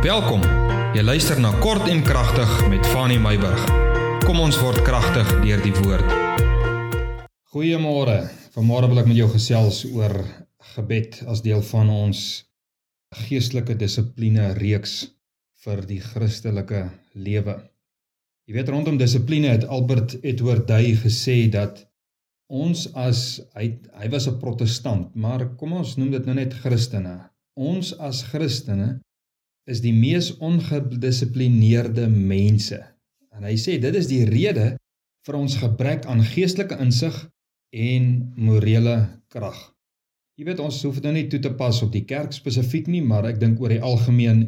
Welkom. Jy luister na Kort en Kragtig met Fanny Meyburg. Kom ons word kragtig deur die woord. Goeiemôre. Vanmôre wil ek met jou gesels oor gebed as deel van ons geestelike dissipline reeks vir die Christelike lewe. Jy weet rondom dissipline het Albert Edward Day gesê dat ons as hy hy was 'n protestant, maar kom ons noem dit nou net Christene. Ons as Christene is die mees ongedissiplineerde mense. En hy sê dit is die rede vir ons gebrek aan geestelike insig en morele krag. Jy weet ons hoef dit nou nie toe te pas op die kerk spesifiek nie, maar ek dink oor die algemeen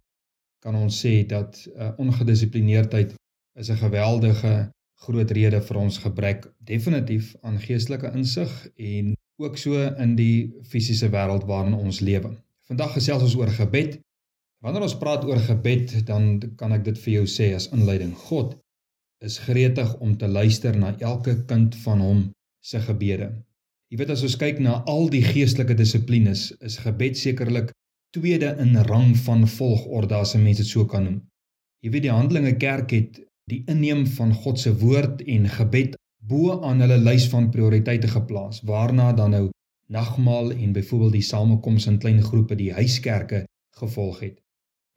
kan ons sê dat uh, ongedissiplineerdheid is 'n geweldige groot rede vir ons gebrek definitief aan geestelike insig en ook so in die fisiese wêreld waarin ons lewe. Vandag gesels ons oor gebed Wanneer ons praat oor gebed, dan kan ek dit vir jou sê as inleiding. God is gretig om te luister na elke kind van hom se gebede. Jy weet as ons kyk na al die geestelike dissiplines, is gebed sekerlik tweede in rang van volgorde as 'n mens dit so kan noem. Jy weet die Handelinge Kerk het die inneem van God se woord en gebed bo aan hulle lys van prioriteite geplaas, waarna dan nou nagmaal en byvoorbeeld die samekoms in klein groepe, die huiskerke gevolg het.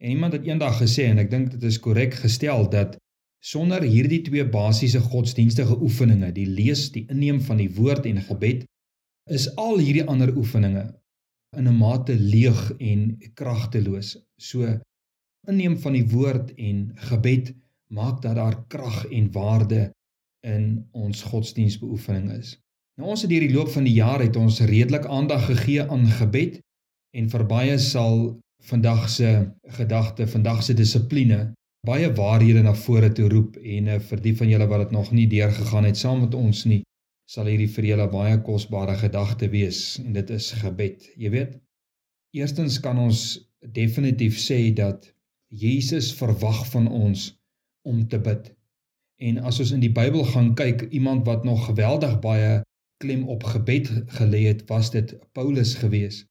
En iemand het eendag gesê en ek dink dit is korrek gestel dat sonder hierdie twee basiese godsdienstige oefeninge, die lees, die inneem van die woord en gebed, is al hierdie ander oefeninge in 'n mate leeg en kragteloos. So inneem van die woord en gebed maak dat daar krag en waarde in ons godsdienstbeoefening is. Nou ons het hierdie loop van die jaar het ons redelik aandag gegee aan gebed en vir baie sal vandag se gedagte, vandag se dissipline baie waarhede na vore toe roep en uh, vir die van julle wat dit nog nie deurgegaan het saam met ons nie, sal hierdie vir julle baie kosbare gedagte wees en dit is gebed. Jy weet, eerstens kan ons definitief sê dat Jesus verwag van ons om te bid. En as ons in die Bybel gaan kyk, iemand wat nog geweldig baie klem op gebed gelê het, was dit Paulus geweest.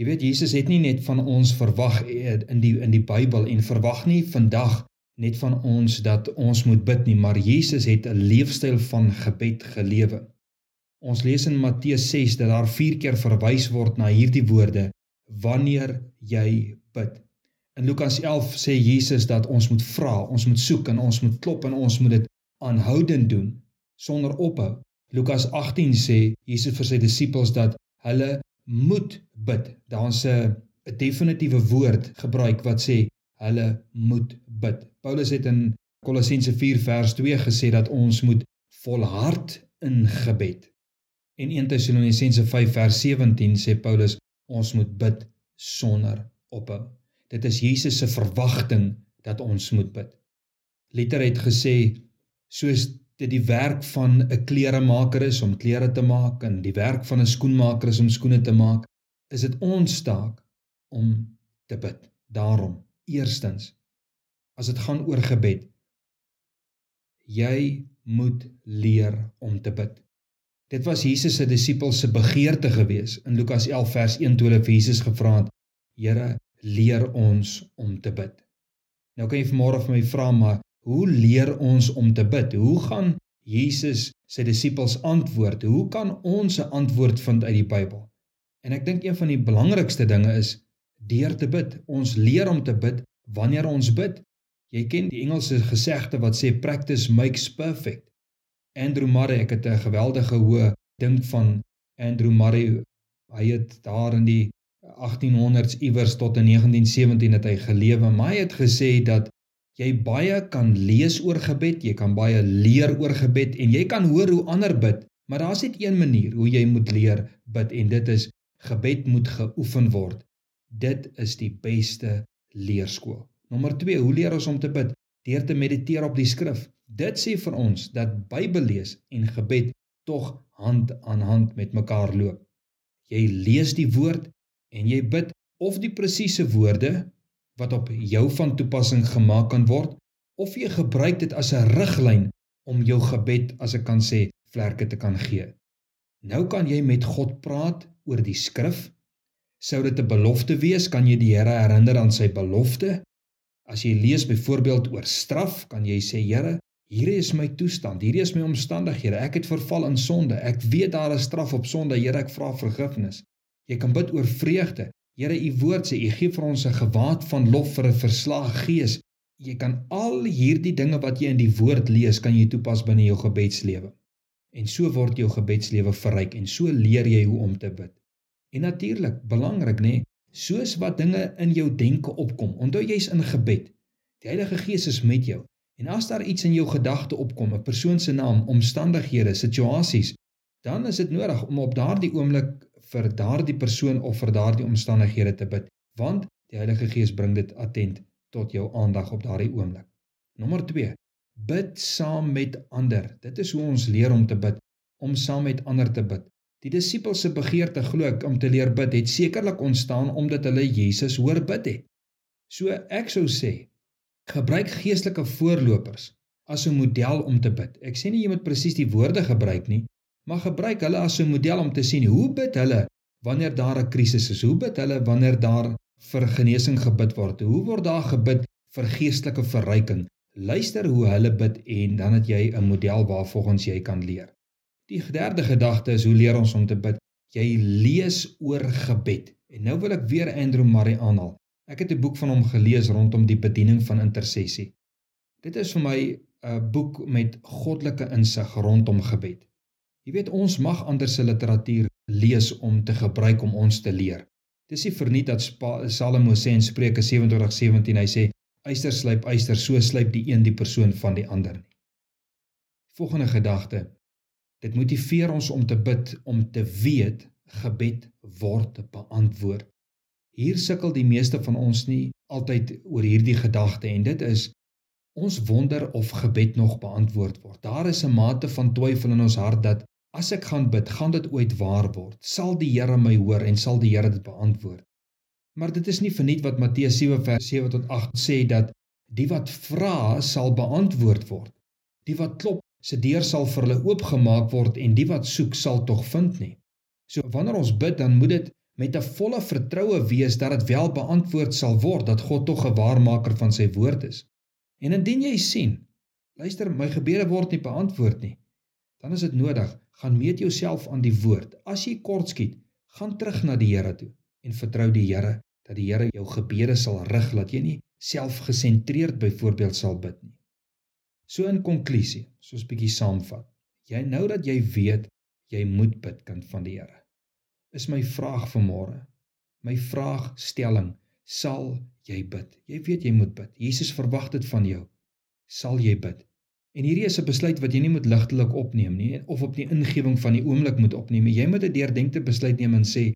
Jy weet Jesus het nie net van ons verwag eh, in die in die Bybel en verwag nie vandag net van ons dat ons moet bid nie, maar Jesus het 'n leefstyl van gebed gelewe. Ons lees in Matteus 6 dat daar 4 keer verwys word na hierdie woorde wanneer jy bid. In Lukas 11 sê Jesus dat ons moet vra, ons moet soek en ons moet klop en ons moet dit aanhoudend doen sonder ophou. Lukas 18 sê Jesus vir sy disippels dat hulle moet bid. Daar's 'n definitiewe woord gebruik wat sê hulle moet bid. Paulus het in Kolossense 4 vers 2 gesê dat ons moet volhard in gebed. En 1 Tessalonisense 5 vers 17 sê Paulus ons moet bid sonder ophou. Dit is Jesus se verwagting dat ons moet bid. Luther het gesê soos dit die werk van 'n kleremaker is om klere te maak en die werk van 'n skoenmaker is om skoene te maak, is dit ons taak om te bid. Daarom, eerstens, as dit gaan oor gebed, jy moet leer om te bid. Dit was Jesus se disippels se begeerte gewees in Lukas 11 vers 1 toe hulle vir Jesus gevra het: "Here, leer ons om te bid." Nou kan jy vanmôre vir my vra, maar Hoe leer ons om te bid? Hoe gaan Jesus sy disippels antwoord? Hoe kan ons 'n antwoord vind uit die Bybel? En ek dink een van die belangrikste dinge is deur te bid. Ons leer om te bid wanneer ons bid. Jy ken die Engelse gesegde wat sê practice makes perfect. Andrew Murray, ek het 'n geweldige hoë dink van Andrew Murray. Hy het daar in die 1800s iewers tot in 1917 het hy gelewe, maar hy het gesê dat jy baie kan lees oor gebed, jy kan baie leer oor gebed en jy kan hoor hoe ander bid, maar daar's net een manier hoe jy moet leer bid en dit is gebed moet geoefen word. Dit is die beste leerskool. Nommer 2, hoe leer ons om te bid? Deur te mediteer op die skrif. Dit sê vir ons dat Bybel lees en gebed tog hand aan hand met mekaar loop. Jy lees die woord en jy bid of die presiese woorde wat op jou van toepassing gemaak kan word of jy gebruik dit as 'n riglyn om jou gebed as ek kan sê vlerke te kan gee. Nou kan jy met God praat oor die skrif. Sou dit 'n belofte wees, kan jy die Here herinner aan sy belofte As jy lees byvoorbeeld oor straf, kan jy sê Here, hierdie is my toestand, hierdie is my omstandighede. Ek het verval in sonde. Ek weet daar is straf op sonde. Here, ek vra vergifnis. Jy kan bid oor vreugde. Here, u woord sê u gee vir ons 'n gewaad van lof vir 'n verslae gees. Jy kan al hierdie dinge wat jy in die woord lees, kan jy toepas binne jou gebedslewe. En so word jou gebedslewe verryk en so leer jy hoe om te bid. En natuurlik, belangrik nê, nee, soos wat dinge in jou denke opkom. Onthou jy's in gebed. Die Heilige Gees is met jou. En as daar iets in jou gedagte opkom, 'n persoon se naam, omstandighede, situasies, dan is dit nodig om op daardie oomblik vir daardie persoon of vir daardie omstandighede te bid, want die Heilige Gees bring dit attent tot jou aandag op daardie oomblik. Nommer 2. Bid saam met ander. Dit is hoe ons leer om te bid, om saam met ander te bid. Die disippels se begeerte glo ek om te leer bid het sekerlik ontstaan omdat hulle Jesus hoor bid het. So ek sou sê, gebruik geestelike voorlopers as 'n model om te bid. Ek sê nie jy moet presies die woorde gebruik nie, maar gebruik hulle as 'n model om te sien hoe bid hulle wanneer daar 'n krisis is. Hoe bid hulle wanneer daar vir genesing gebid word? Hoe word daar gebid vir geestelike verryking? Luister hoe hulle bid en dan het jy 'n model waarvolgens jy kan leer. Die derde gedagte is hoe leer ons om te bid? Jy lees oor gebed. En nou wil ek weer Andrew Murray aanhaal. Ek het 'n boek van hom gelees rondom die bediening van intersessie. Dit is vir my 'n boek met goddelike insig rondom gebed. Jy weet ons mag ander se literatuur lees om te gebruik om ons te leer. Dis nie verniet dat Salomo sê in Spreuke 27:17 hy sê eyster slyp eyster so slyp die een die persoon van die ander nie. Volgende gedagte Dit motiveer ons om te bid om te weet gebed word beantwoord. Hier sukkel die meeste van ons nie altyd oor hierdie gedagte en dit is ons wonder of gebed nog beantwoord word. Daar is 'n mate van twyfel in ons hart dat as ek gaan bid, gaan dit ooit waar word? Sal die Here my hoor en sal die Here dit beantwoord? Maar dit is nie verniet wat Matteus 7 vers 7 tot 8 sê dat die wat vra sal beantwoord word. Die wat klop se deur sal vir hulle oopgemaak word en die wat soek sal tog vind nie. So wanneer ons bid, dan moet dit met 'n volle vertroue wees dat dit wel beantwoord sal word, dat God tog 'n waarmaker van sy woord is. En indien jy sien, luister, my gebede word nie beantwoord nie, dan is dit nodig, gaan meet jouself aan die woord. As jy kortskiet, gaan terug na die Here toe en vertrou die Here dat die Here jou gebede sal rig dat jy nie selfgesentreerd byvoorbeeld sal bid nie. So in konklusie, soos bietjie saamvat. Jy nou dat jy weet jy moet bid kind van die Here. Is my vraag vanmôre. My vraagstelling, sal jy bid? Jy weet jy moet bid. Jesus verwag dit van jou. Sal jy bid? En hierdie is 'n besluit wat jy nie moet ligtelik opneem nie of op die ingewing van die oomblik moet opneem nie. Jy moet 'n deurdenkte besluit neem en sê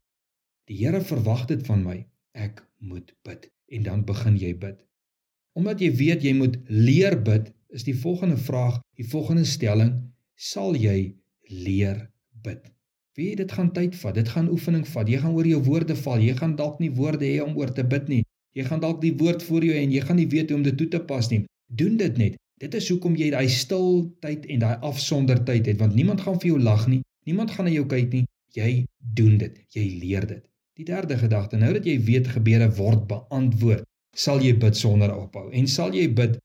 die Here verwag dit van my. Ek moet bid en dan begin jy bid. Omdat jy weet jy moet leer bid, is die volgende vraag, die volgende stelling, sal jy leer bid? Wie dit gaan tyd vat, dit gaan oefening vat. Jy gaan oor jou woorde val. Jy gaan dalk nie woorde hê om oor te bid nie. Jy gaan dalk die woord voor jou en jy gaan nie weet hoe om dit toe te pas nie. Doen dit net. Dit is hoekom jy daai stil tyd en daai afsondertyd het want niemand gaan vir jou lag nie. Niemand gaan na jou kyk nie. Jy doen dit. Jy leer dit. Die derde gedagte, nou dat jy weet gebede word beantwoord, sal jy bid sonder ophou en sal jy bid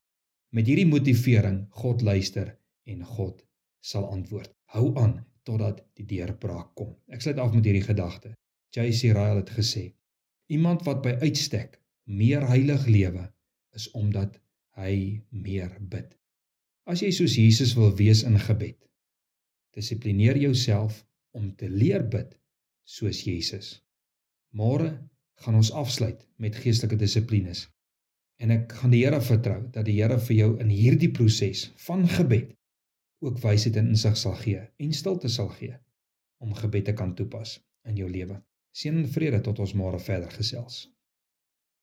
Met hierdie motivering, God luister en God sal antwoord. Hou aan totdat die deurbraak kom. Ek sluit af met hierdie gedagte. J.C. Ryle het gesê: Iemand wat by uitstek meer heilig lewe is omdat hy meer bid. As jy soos Jesus wil wees in gebed, dissiplineer jouself om te leer bid soos Jesus. Môre gaan ons afsluit met geestelike dissiplines. En ek gaan die Here vertrou dat die Here vir jou in hierdie proses van gebed ook wysheid en insig sal gee en stilte sal gee om gebed te kan toepas in jou lewe. Seën en vrede tot ons môre verder gesels.